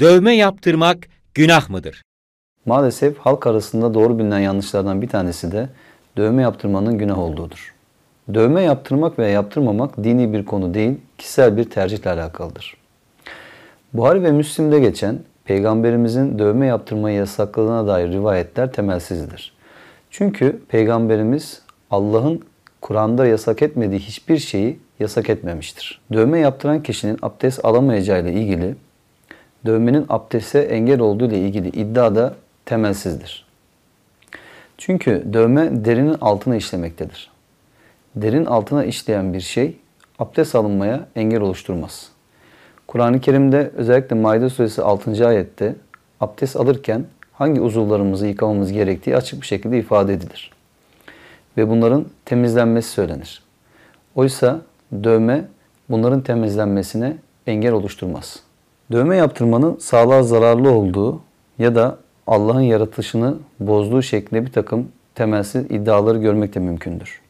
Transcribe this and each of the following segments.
Dövme yaptırmak günah mıdır? Maalesef halk arasında doğru bilinen yanlışlardan bir tanesi de dövme yaptırmanın günah olduğudur. Dövme yaptırmak veya yaptırmamak dini bir konu değil, kişisel bir tercihle alakalıdır. Buhari ve Müslim'de geçen Peygamberimizin dövme yaptırmayı yasakladığına dair rivayetler temelsizdir. Çünkü Peygamberimiz Allah'ın Kur'an'da yasak etmediği hiçbir şeyi yasak etmemiştir. Dövme yaptıran kişinin abdest alamayacağıyla ilgili dövmenin abdeste engel olduğu ile ilgili iddia da temelsizdir. Çünkü dövme derinin altına işlemektedir. Derin altına işleyen bir şey abdest alınmaya engel oluşturmaz. Kur'an-ı Kerim'de özellikle Maide suresi 6. ayette abdest alırken hangi uzuvlarımızı yıkamamız gerektiği açık bir şekilde ifade edilir. Ve bunların temizlenmesi söylenir. Oysa dövme bunların temizlenmesine engel oluşturmaz. Dövme yaptırmanın sağlığa zararlı olduğu ya da Allah'ın yaratışını bozduğu şeklinde bir takım temelsiz iddiaları görmek de mümkündür.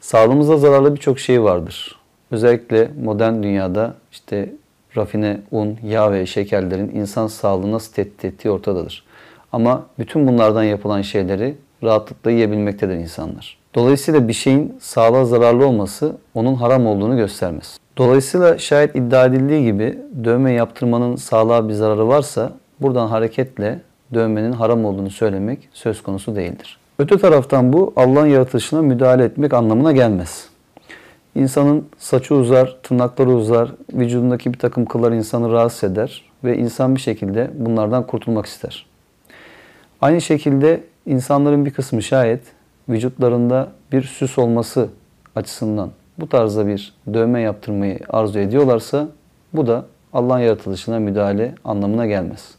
Sağlığımıza zararlı birçok şey vardır. Özellikle modern dünyada işte rafine un, yağ ve şekerlerin insan sağlığını nasıl tehdit ettiği ortadadır. Ama bütün bunlardan yapılan şeyleri rahatlıkla yiyebilmektedir insanlar. Dolayısıyla bir şeyin sağlığa zararlı olması onun haram olduğunu göstermez. Dolayısıyla şayet iddia edildiği gibi dövme yaptırmanın sağlığa bir zararı varsa buradan hareketle dövmenin haram olduğunu söylemek söz konusu değildir. Öte taraftan bu Allah'ın yaratılışına müdahale etmek anlamına gelmez. İnsanın saçı uzar, tırnakları uzar, vücudundaki bir takım kıllar insanı rahatsız eder ve insan bir şekilde bunlardan kurtulmak ister. Aynı şekilde insanların bir kısmı şayet vücutlarında bir süs olması açısından bu tarzda bir dövme yaptırmayı arzu ediyorlarsa bu da Allah'ın yaratılışına müdahale anlamına gelmez.